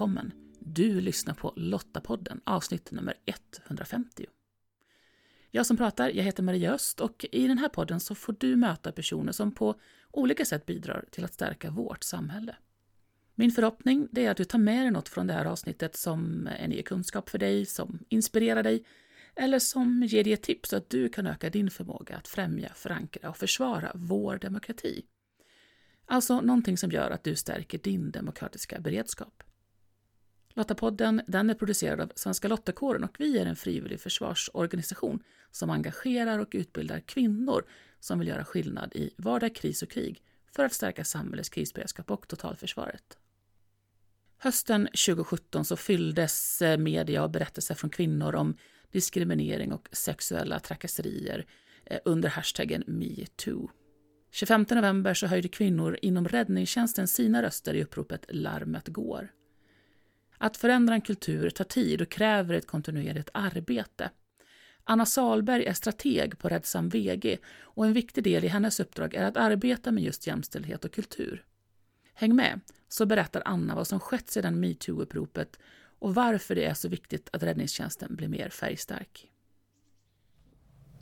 Välkommen! Du lyssnar på Lottapodden, avsnitt nummer 150. Jag som pratar, jag heter Maria Öst och i den här podden så får du möta personer som på olika sätt bidrar till att stärka vårt samhälle. Min förhoppning är att du tar med dig något från det här avsnittet som är ny kunskap för dig, som inspirerar dig eller som ger dig ett tips så att du kan öka din förmåga att främja, förankra och försvara vår demokrati. Alltså någonting som gör att du stärker din demokratiska beredskap. Lottapodden den är producerad av Svenska Lottakåren och vi är en frivillig försvarsorganisation som engagerar och utbildar kvinnor som vill göra skillnad i vardag, kris och krig för att stärka samhällets krisberedskap och totalförsvaret. Hösten 2017 så fylldes eh, media av berättelser från kvinnor om diskriminering och sexuella trakasserier eh, under hashtaggen metoo. 25 november så höjde kvinnor inom räddningstjänsten sina röster i uppropet Larmet går. Att förändra en kultur tar tid och kräver ett kontinuerligt arbete. Anna Salberg är strateg på Räddsam VG och en viktig del i hennes uppdrag är att arbeta med just jämställdhet och kultur. Häng med, så berättar Anna vad som skett sedan metoo-uppropet och varför det är så viktigt att räddningstjänsten blir mer färgstark.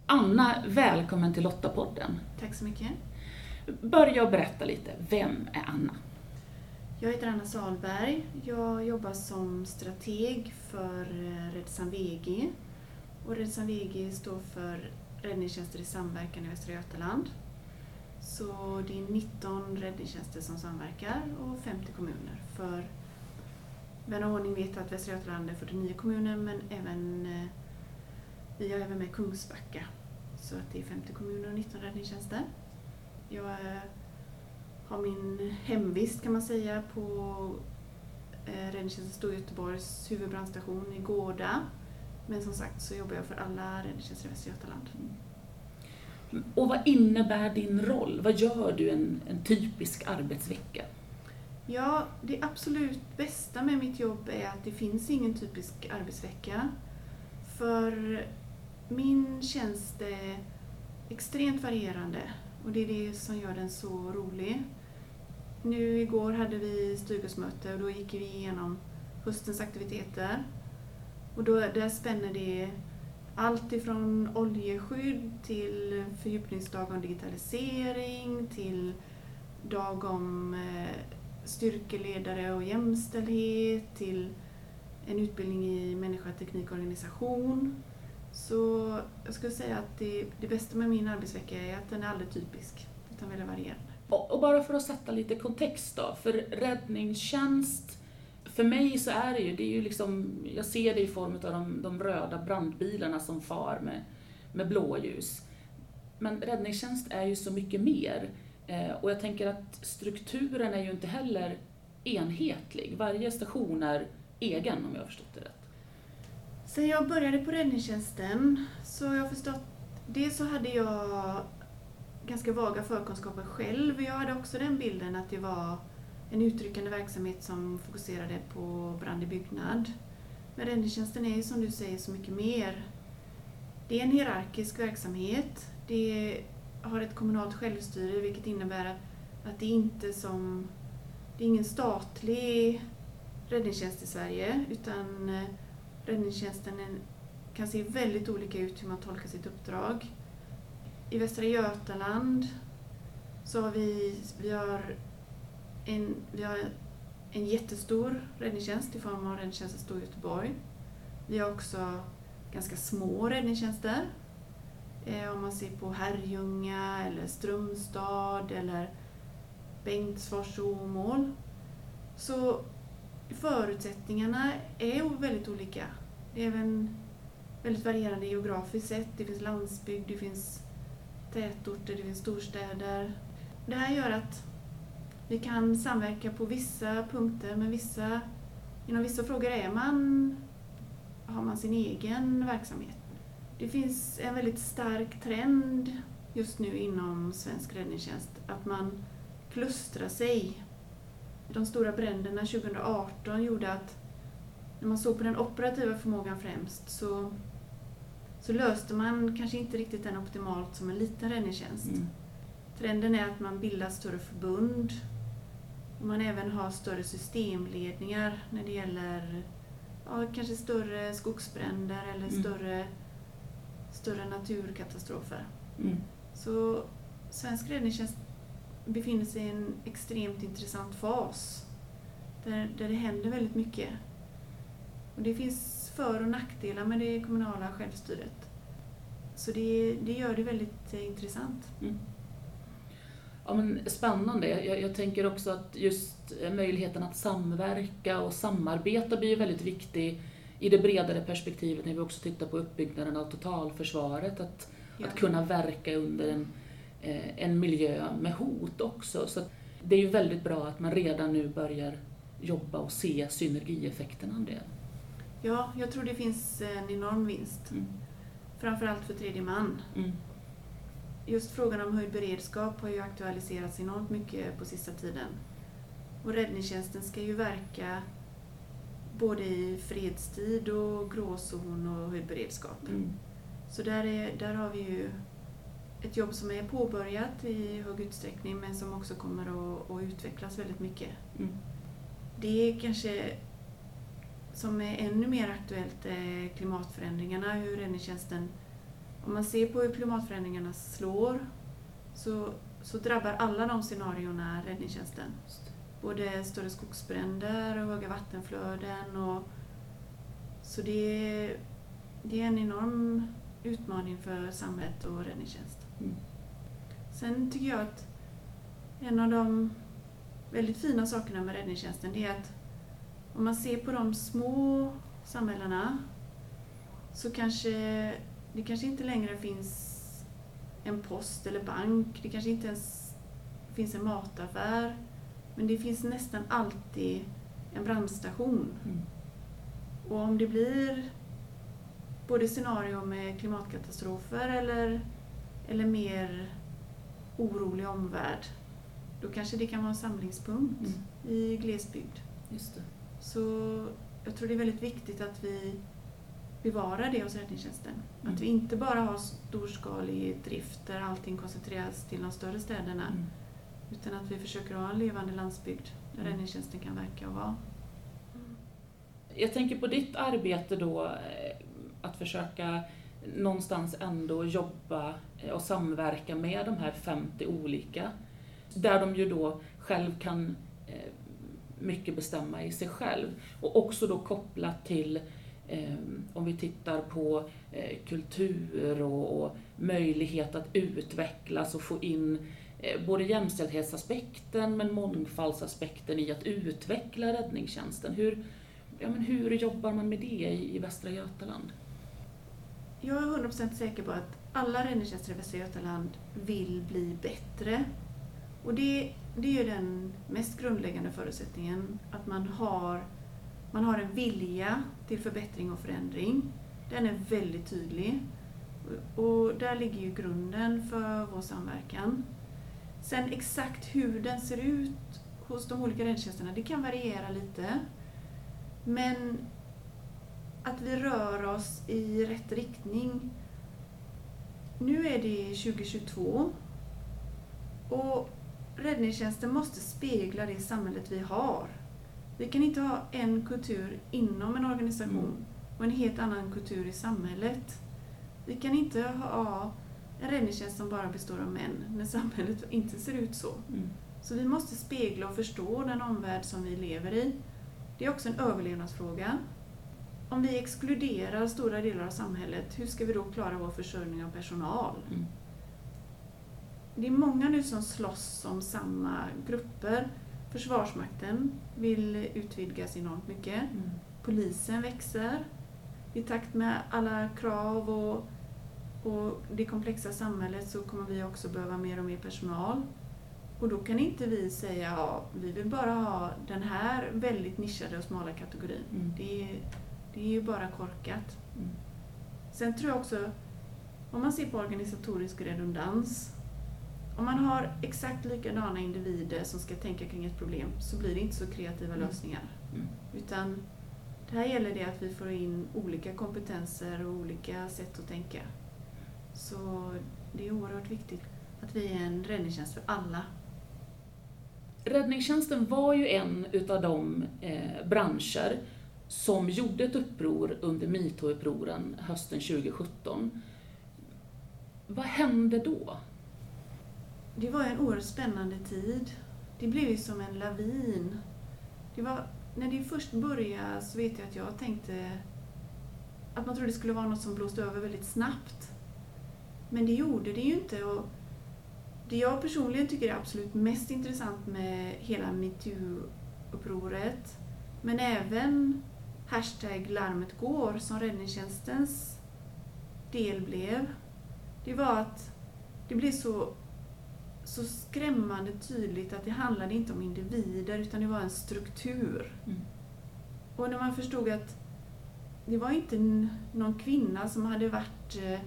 Anna, välkommen till Lottapodden. Tack så mycket. Börja och berätta lite, vem är Anna? Jag heter Anna Salberg. Jag jobbar som strateg för eh, VG. Och Räddsam VG står för Räddningstjänster i samverkan i Västra Götaland. Så det är 19 räddningstjänster som samverkar och 50 kommuner. För vän av ordning vet att Västra Götaland är 49 kommuner men även eh, vi har även med Kungsbacka. Så att det är 50 kommuner och 19 räddningstjänster. Jag är har min hemvist kan man säga på eh, Räddningstjänsten Stor Göteborgs huvudbrandstation i Gårda. Men som sagt så jobbar jag för alla räddningstjänster i Västra Götaland. Och vad innebär din roll? Vad gör du en, en typisk arbetsvecka? Ja, det absolut bästa med mitt jobb är att det finns ingen typisk arbetsvecka. För min tjänst är extremt varierande och det är det som gör den så rolig. Nu igår hade vi styrelsemöte och då gick vi igenom höstens aktiviteter. Och då, där spänner det allt ifrån oljeskydd till fördjupningsdag om digitalisering till dag om eh, styrkeledare och jämställdhet till en utbildning i människa, teknik och organisation. Så jag skulle säga att det, det bästa med min arbetsvecka är att den är aldrig typisk, utan väldigt varierad. Och bara för att sätta lite kontext då, för räddningstjänst, för mig så är det ju, det är ju liksom, jag ser det i form av de, de röda brandbilarna som far med, med blåljus. Men räddningstjänst är ju så mycket mer. Eh, och jag tänker att strukturen är ju inte heller enhetlig. Varje station är egen om jag har förstått det rätt. Sen jag började på räddningstjänsten så har jag förstått, dels så hade jag ganska vaga förkunskaper själv. Jag hade också den bilden att det var en utryckande verksamhet som fokuserade på brand i byggnad. Men räddningstjänsten är ju som du säger så mycket mer. Det är en hierarkisk verksamhet. Det har ett kommunalt självstyre vilket innebär att det inte som det är ingen statlig räddningstjänst i Sverige utan eh, räddningstjänsten kan se väldigt olika ut hur man tolkar sitt uppdrag. I Västra Götaland så har vi, vi har en, vi har en jättestor räddningstjänst i form av Räddningstjänsten Stor Göteborg. Vi har också ganska små räddningstjänster. Eh, om man ser på Herrljunga eller Strömstad eller Bengtsfors och Åmål. Så förutsättningarna är väldigt olika. Det är även väldigt varierande geografiskt sett. Det finns landsbygd, det finns tätorter, det finns storstäder. Det här gör att vi kan samverka på vissa punkter, men vissa, inom vissa frågor är man, har man sin egen verksamhet. Det finns en väldigt stark trend just nu inom svensk räddningstjänst att man klustrar sig de stora bränderna 2018 gjorde att när man såg på den operativa förmågan främst så, så löste man kanske inte riktigt den optimalt som en liten räddningstjänst. Mm. Trenden är att man bildar större förbund Och man även har större systemledningar när det gäller ja, kanske större skogsbränder eller Mm. större, större naturkatastrofer. Mm. Så svensk räddningstjänst befinner sig i en extremt intressant fas där, där det händer väldigt mycket. Och det finns för och nackdelar med det kommunala självstyret. Så det, det gör det väldigt eh, intressant. Ja, men spännande. Jag, jag tänker också att just eh, möjligheten att samverka och samarbeta blir väldigt viktig i det bredare perspektivet när vi också tittar på uppbyggnaden av totalförsvaret. Att, Ja. att kunna verka under en, eh, en miljö med hot också. Så det är ju väldigt bra att man redan nu börjar jobba och se synergieffekterna av det. Ja, jag tror det finns en enorm vinst. Mm. Framförallt för tredje man. Mm. Just frågan om höjd beredskap har ju aktualiserats enormt mycket på sista tiden. Och räddningstjänsten ska ju verka både i fredstid och gråzon och höjd beredskap. Mm. Så där, är, där har vi ju ett jobb som är påbörjat i hög utsträckning men som också kommer att, att utvecklas väldigt mycket. Mm. Det är kanske som är ännu mer aktuellt är klimatförändringarna, hur räddningstjänsten, om man ser på hur klimatförändringarna slår så, så drabbar alla de scenarierna räddningstjänsten. Både större skogsbränder och höga vattenflöden. Och, så det är, det är en enorm utmaning för samhället och räddningstjänst. Mm. Sen tycker jag att en av de väldigt fina sakerna med räddningstjänsten det är att om man ser på de små samhällena så kanske det kanske inte längre finns en post eller bank. Det kanske inte ens finns en mataffär. Men det finns nästan alltid en brandstation. Mm. Och om det blir både scenario med klimatkatastrofer eller, eller mer orolig omvärld, då kanske det kan vara en samlingspunkt Mm. i glesbygd. Just det. Så jag tror det är väldigt viktigt att vi bevarar det hos räddningstjänsten. Mm. Att vi inte bara har storskalig drift där allting koncentreras till de större städerna, Mm. utan att vi försöker ha en levande landsbygd där Mm. räddningstjänsten kan verka och vara. Jag tänker på ditt arbete då, eh, att försöka någonstans ändå jobba eh, och samverka med de här 50 olika. Där de ju då själv kan eh, mycket bestämma i sig själv. Och också då kopplat till, eh, om vi tittar på eh, kultur och, möjlighet att utvecklas och få in eh, både jämställdhetsaspekten men mångfaldsaspekten i att utveckla räddningstjänsten. Hur, ja, men hur jobbar man med det i, i Västra Götaland? Jag är 100% säker på att alla räddningstjänster i Västra Götaland vill bli bättre. Och det, det är den mest grundläggande förutsättningen, att man har, man har en vilja till förbättring och förändring. Den är väldigt tydlig. Och och där ligger ju grunden för vår samverkan. Sen exakt hur den ser ut hos de olika räddningstjänsterna, det kan variera lite. Men att vi rör oss i rätt riktning. Nu är det 2022 och räddningstjänsten måste spegla det samhället vi har. Vi kan inte ha en kultur inom en organisation Mm. och en helt annan kultur i samhället. Vi kan inte ha en räddningstjänst som bara består av män när samhället inte ser ut så. Mm. Så vi måste spegla och förstå den omvärld som vi lever i. Det är också en överlevnadsfråga. Om vi exkluderar stora delar av samhället, hur ska vi då klara vår försörjning av personal? Mm. Det är många nu som slåss om samma grupper. Försvarsmakten vill utvidgas enormt mycket. Mm. Polisen växer. I takt med alla krav och, och det komplexa samhället så kommer vi också behöva mer och mer personal. Och då kan inte vi säga ja, vi vill bara ha den här väldigt nischade och smala kategorin. Mm. Det, är, det är ju bara korkat. Mm. Sen tror jag också, om man ser på organisatorisk redundans, om man har exakt likadana individer som ska tänka kring ett problem så blir det inte så kreativa Mm. lösningar. Mm. Utan det här gäller det att vi får in olika kompetenser och olika sätt att tänka. Så det är oerhört viktigt att vi är en räddningstjänst för alla. räddningstjänsten var ju en utav de eh, branscher som gjorde ett uppror under metoo-upproren hösten 2017. Vad hände då? Det var en oerhört spännande tid. Det blev ju som en lavin. Det var, när det först började så vet jag att jag tänkte att man trodde det skulle vara något som blåste över väldigt snabbt. Men det gjorde det ju inte. Och det jag personligen tycker är absolut mest intressant med hela metoo-upproret, men även hashtag larmet går som räddningstjänstens del blev, det var att det blev så, så skrämmande tydligt att det handlade inte om individer utan det var en struktur. Mm. Och när man förstod att det var inte någon kvinna som hade varit eh,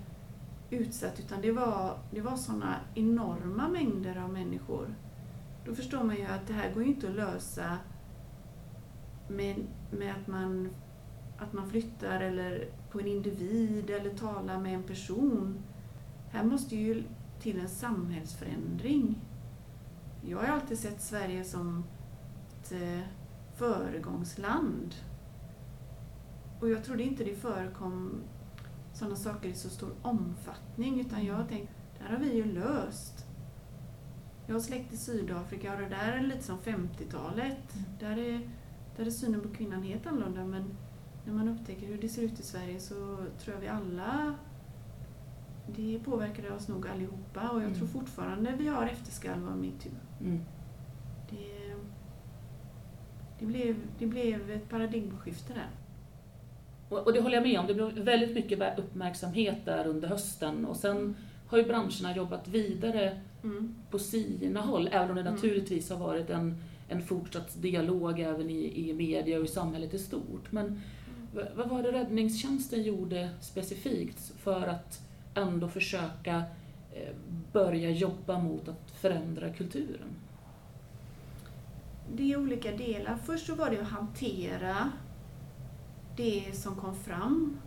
utsatt utan det var, det var sådana enorma mängder av människor. Då förstår man ju att det här går ju inte att lösa med, med att, man, att man flyttar eller på en individ eller talar med en person. Här måste ju till en samhällsförändring. Jag har alltid sett Sverige som ett eh, föregångsland. Och jag trodde inte det förekom sådana saker i så stor omfattning utan jag har tänkt, det här har vi ju löst. Jag har släkt i Sydafrika och det där är lite som 50-talet. Mm. Där, är, där är synen på kvinnan helt annorlunda men när man upptäcker hur det ser ut i Sverige så tror jag vi alla det påverkade oss nog allihopa och jag Mm. tror fortfarande vi har efterskalv av metoo. Mm. Det, det, blev, det blev ett paradigmskifte där. Och, och det håller jag med om, det blev väldigt mycket uppmärksamhet där under hösten och sen har ju branscherna jobbat vidare Mm. på sina håll, även om det Mm. naturligtvis har varit en, en fortsatt dialog även i, i media och i samhället i stort. Men v- vad var det räddningstjänsten gjorde specifikt för att ändå försöka eh, börja jobba mot att förändra kulturen? Det är olika delar. Först så var det att hantera det som kom fram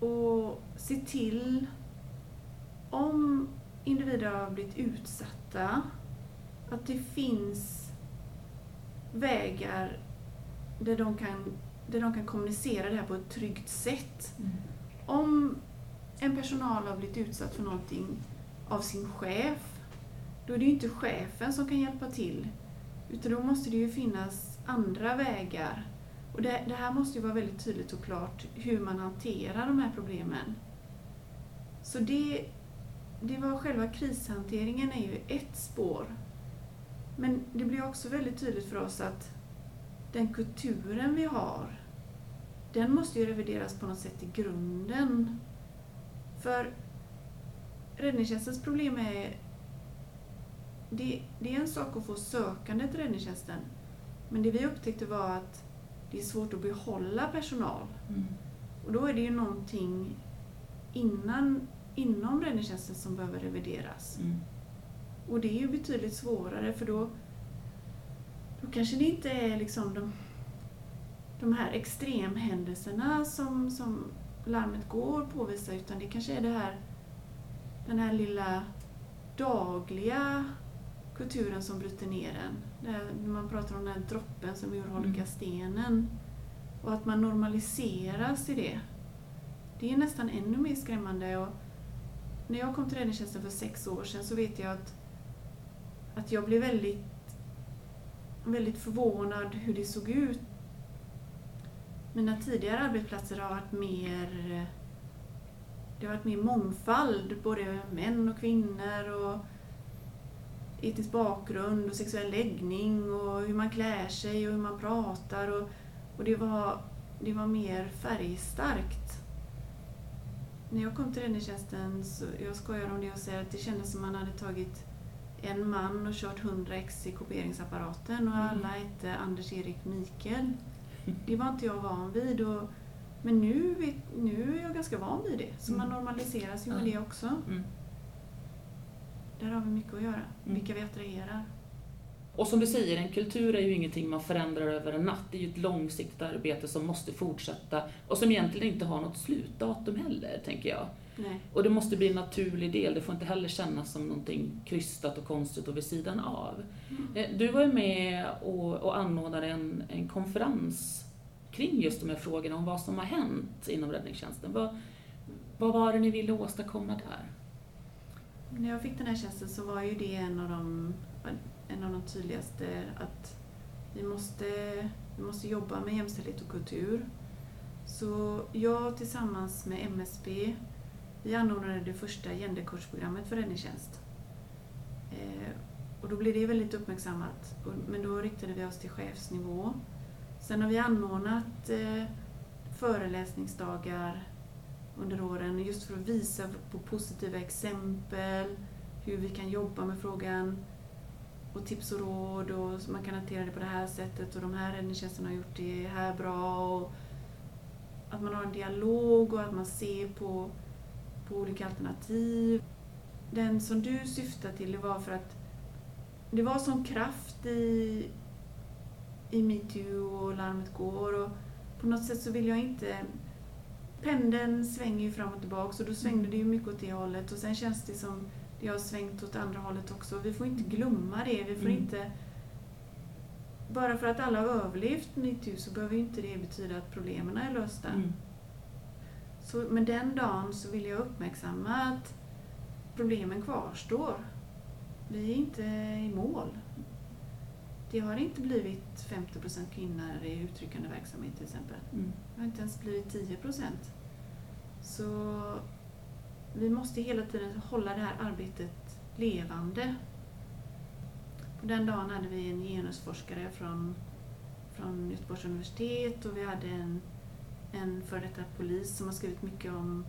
och se till om individer har blivit utsatta att det finns vägar där de kan, där de kan kommunicera det här på ett tryggt sätt. Om en personal har blivit utsatt för någonting av sin chef, då är det ju inte chefen som kan hjälpa till. Utan då måste det ju finnas andra vägar. Och det, det här måste ju vara väldigt tydligt och klart hur man hanterar de här problemen. Så det, det var själva krishanteringen är ju ett spår. Men det blir också väldigt tydligt för oss att den kulturen vi har, den måste ju revideras på något sätt i grunden. För räddningstjänstens problem är det, det är en sak att få sökande till räddningstjänsten. Men det vi upptäckte var att det är svårt att behålla personal. Mm. Och då är det ju någonting innan, inom räddningstjänsten som behöver revideras. Mm. Och det är ju betydligt svårare för då, då kanske det inte är liksom de, de här extremhändelserna som, som larmet går påvisar utan det kanske är det här, den här lilla dagliga kulturen som bryter ner en. Det här, när man pratar om den här droppen som urholkar Mm. stenen. Och att man normaliseras i det. Det är nästan ännu mer skrämmande. Och när jag kom till räddningstjänsten för sex år sedan så vet jag att, att jag blev väldigt, väldigt förvånad hur det såg ut. Mina tidigare arbetsplatser har varit mer det har varit mer mångfald, både män och kvinnor och etnisk bakgrund och sexuell läggning och hur man klär sig och hur man pratar. Och, och det, var, det var mer färgstarkt. När jag kom till räddningstjänsten, så jag skojar om det och säger att det kändes som man hade tagit en man och kört 100 ex i kopieringsapparaten och Mm. alla hette Anders-Erik Mikael. Det var inte jag van vid. Och, men nu, nu är jag ganska van vid det. Så man Mm. normaliseras ju med det också. Mm. Där har vi mycket att göra. Mm. Vilka vi attraherar. Och som du säger, en kultur är ju ingenting man förändrar över en natt. Det är ju ett långsiktigt arbete som måste fortsätta och som egentligen inte har något slutdatum heller, tänker jag. Nej. Och det måste bli en naturlig del, det får inte heller kännas som någonting krystat och konstigt och vid sidan av. Eh, Du var ju med och, och anordnade en, en konferens kring just de här frågorna om vad som har hänt inom räddningstjänsten. Vad, vad var det ni ville åstadkomma där? När jag fick den här tjänsten så var ju det en av de, en av de tydligaste att vi måste, vi måste jobba med jämställdhet och kultur. Så jag tillsammans med MSB, vi anordnade det första genderkursprogrammet för räddningstjänst. Eh, och då blev det väldigt uppmärksammat, men då riktade vi oss till chefsnivå. Sen har vi anordnat eh, föreläsningsdagar under åren just för att visa på positiva exempel, hur vi kan jobba med frågan och tips och råd och så man kan hantera det på det här sättet och de här räddningstjänsterna har gjort det här bra och att man har en dialog och att man ser på, på olika alternativ. Den som du syftar till det var för att det var sån kraft i, i metoo och larmet går och på något sätt så vill jag inte pendeln svänger ju fram och tillbaka och då svängde det ju mycket åt det hållet och sen känns det som det har svängt åt andra hållet också. Vi får inte glömma det. Vi får Mm. inte... Bara för att alla har överlevt metoo så behöver inte det betyda att problemen är lösta. Mm. Så, men den dagen så vill jag uppmärksamma att problemen kvarstår. Vi är inte i mål. Det har inte blivit 50% kvinnor i uttryckande verksamhet till exempel. Mm. Det har inte ens blivit 10 procent. Så vi måste hela tiden hålla det här arbetet levande. På den dagen hade vi en genusforskare från, från Göteborgs universitet och vi hade en, en före detta polis som har skrivit mycket om,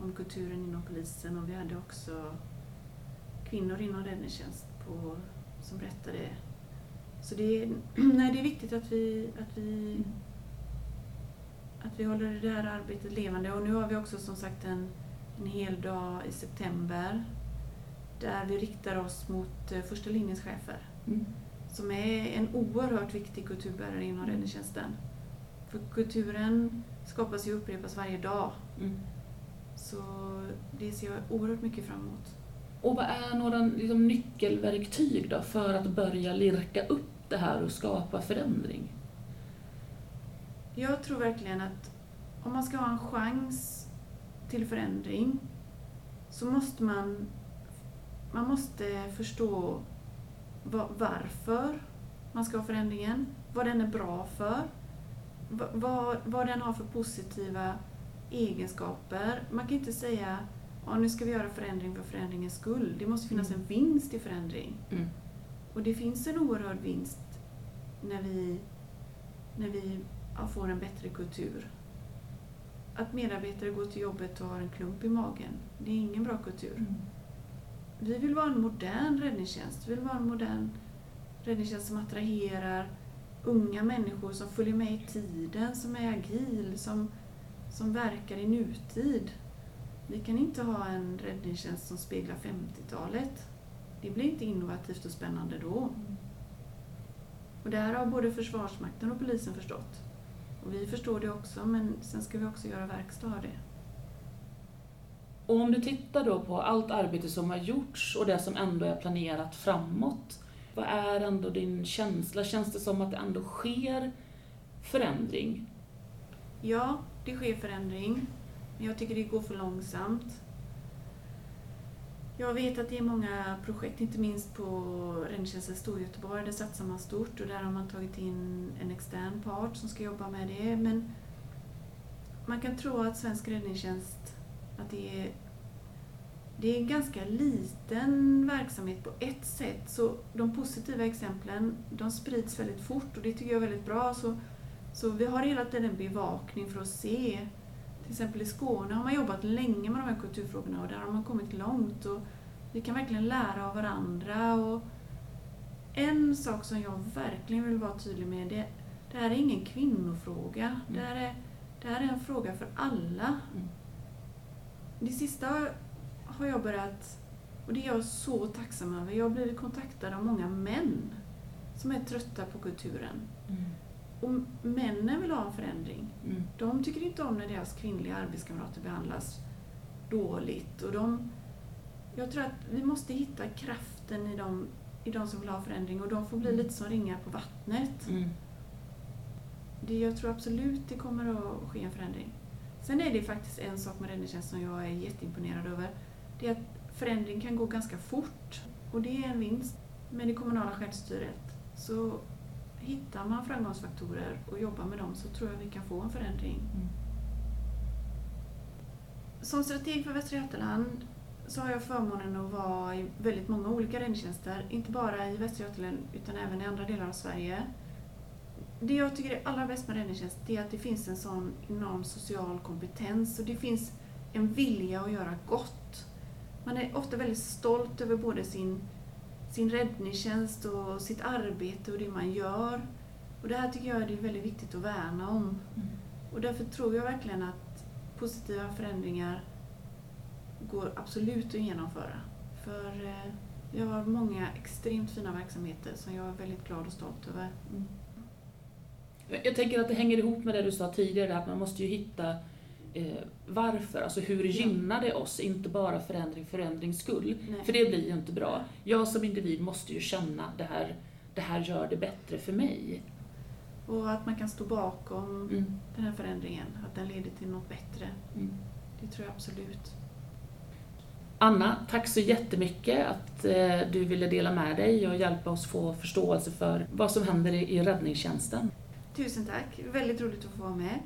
om kulturen inom polisen och vi hade också kvinnor inom räddningstjänst på, som berättade. Så det, är- nej, det är viktigt att vi, att vi att vi håller det här arbetet levande. Och nu har vi också som sagt en, en hel dag i september där vi riktar oss mot eh, första linjens chefer Mm. som är en oerhört viktig kulturbärare inom räddningstjänsten. För kulturen skapas och upprepas varje dag. Mm. Så det ser jag oerhört mycket fram emot. Och vad är några liksom, nyckelverktyg då för att börja lirka upp det här och skapa förändring? Jag tror verkligen att om man ska ha en chans till förändring så måste man, man måste förstå va- varför man ska ha förändringen, vad den är bra för, vad, vad den har för positiva egenskaper. Man kan inte säga att nu ska vi göra förändring för förändringens skull. Det måste finnas Mm. en vinst i förändring. Mm. Och det finns en oerhörd vinst när vi, när vi ja, får en bättre kultur. Att medarbetare går till jobbet och har en klump i magen, det är ingen bra kultur. Mm. Vi vill vara en modern räddningstjänst. Vi vill vara en modern räddningstjänst som attraherar unga människor som följer med i tiden, som är agil, som, som verkar i nutid. Vi kan inte ha en räddningstjänst som speglar 50-talet. Det blir inte innovativt och spännande då. Och det här har både Försvarsmakten och polisen förstått. Och vi förstår det också, men sen ska vi också göra verkstad av det. Och om du tittar då på allt arbete som har gjorts och det som ändå är planerat framåt, vad är ändå din känsla? Känns det som att det ändå sker förändring? Ja, det sker förändring. Men jag tycker det går för långsamt. Jag vet att det är många projekt, inte minst på Räddningstjänsten Storgöteborg, där satsar man stort och där har man tagit in en extern part som ska jobba med det. Men man kan tro att svensk räddningstjänst, att det är, det är en ganska liten verksamhet på ett sätt. Så de positiva exemplen, de sprids väldigt fort och det tycker jag är väldigt bra. Så så vi har hela tiden bevakning för att se. Till exempel i Skåne har man jobbat länge med de här kulturfrågorna och där har man kommit långt. Och vi kan verkligen lära av varandra. Och en sak som jag verkligen vill vara tydlig med, det, det här är ingen kvinnofråga. Det, här är, det här är en fråga för alla. Mm. Det sista har jag börjat, och det är jag så tacksam över, jag har blivit kontaktad av många män som är trötta på kulturen. Mm. Och männen vill ha en förändring. Mm. De tycker inte om när deras kvinnliga arbetskamrater behandlas dåligt. Och de, jag tror att vi måste hitta kraften i de, i de som vill ha förändring och de får bli lite som ringar på vattnet. Mm. Det, jag tror absolut det kommer att ske en förändring. Sen är det faktiskt en sak med räddningstjänst som jag är jätteimponerad över. Det är att förändring kan gå ganska fort och det är en vinst med det kommunala självstyret. Så hittar man framgångsfaktorer och jobbar med dem så tror jag vi kan få en förändring. Mm. Som strateg för Västra Götaland så har jag förmånen att vara i väldigt många olika räddningstjänster, inte bara i Västra Götaland utan även i andra delar av Sverige. Det jag tycker är allra bäst med räddningstjänst är att det finns en sån enorm social kompetens och det finns en vilja att göra gott. Man är ofta väldigt stolt över både sin, sin räddningstjänst och sitt arbete och det man gör. Och det här tycker jag är väldigt viktigt att värna om. Mm. Och därför tror jag verkligen att positiva förändringar går absolut att genomföra. För eh, vi har många extremt fina verksamheter som jag är väldigt glad och stolt över. Jag tänker att det hänger ihop med det du sa tidigare, att man måste ju hitta eh, varför, alltså hur gynnar det oss, inte bara förändring för förändrings skull. Nej. För det blir ju inte bra. Jag som individ måste ju känna det här, det här gör det bättre för mig. Och att man kan stå bakom Mm. den här förändringen, att den leder till något bättre. Mm. Det tror jag absolut. Anna, tack så jättemycket att eh, du ville dela med dig och hjälpa oss få förståelse för vad som händer i, i räddningstjänsten. Tusen tack, väldigt roligt att få vara med.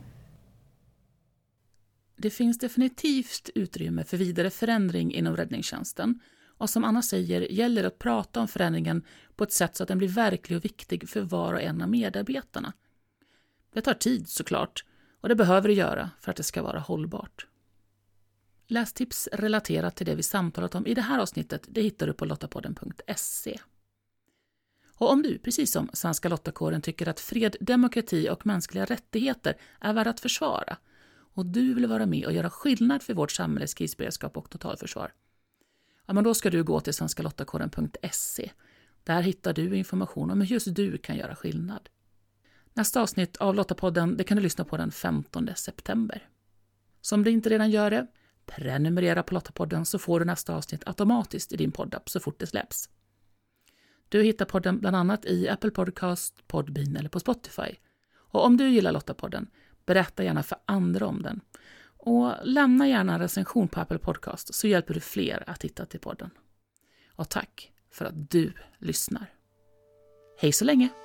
Det finns definitivt utrymme för vidare förändring inom räddningstjänsten och som Anna säger gäller det att prata om förändringen på ett sätt så att den blir verklig och viktig för var och en av medarbetarna. Det tar tid såklart och det behöver det göra för att det ska vara hållbart. Lästips relaterat till det vi samtalat om i det här avsnittet det hittar du på lottapodden.se. Och om du, precis som Svenska Lottakåren, tycker att fred, demokrati och mänskliga rättigheter är värda att försvara och du vill vara med och göra skillnad för vårt samhälles krisberedskap och totalförsvar, ja, men då ska du gå till svenskalottakåren.se. Där hittar du information om hur just du kan göra skillnad. Nästa avsnitt av Lottapodden det kan du lyssna på den 15 september. Så om du inte redan gör det, prenumerera på Lottapodden så får du nästa avsnitt automatiskt i din poddapp så fort det släpps. Du hittar podden bland annat i Apple Podcast, Podbean eller på Spotify. Och om du gillar Lottapodden, berätta gärna för andra om den. Och lämna gärna en recension på Apple Podcast så hjälper du fler att hitta till podden. Och tack för att du lyssnar. Hej så länge!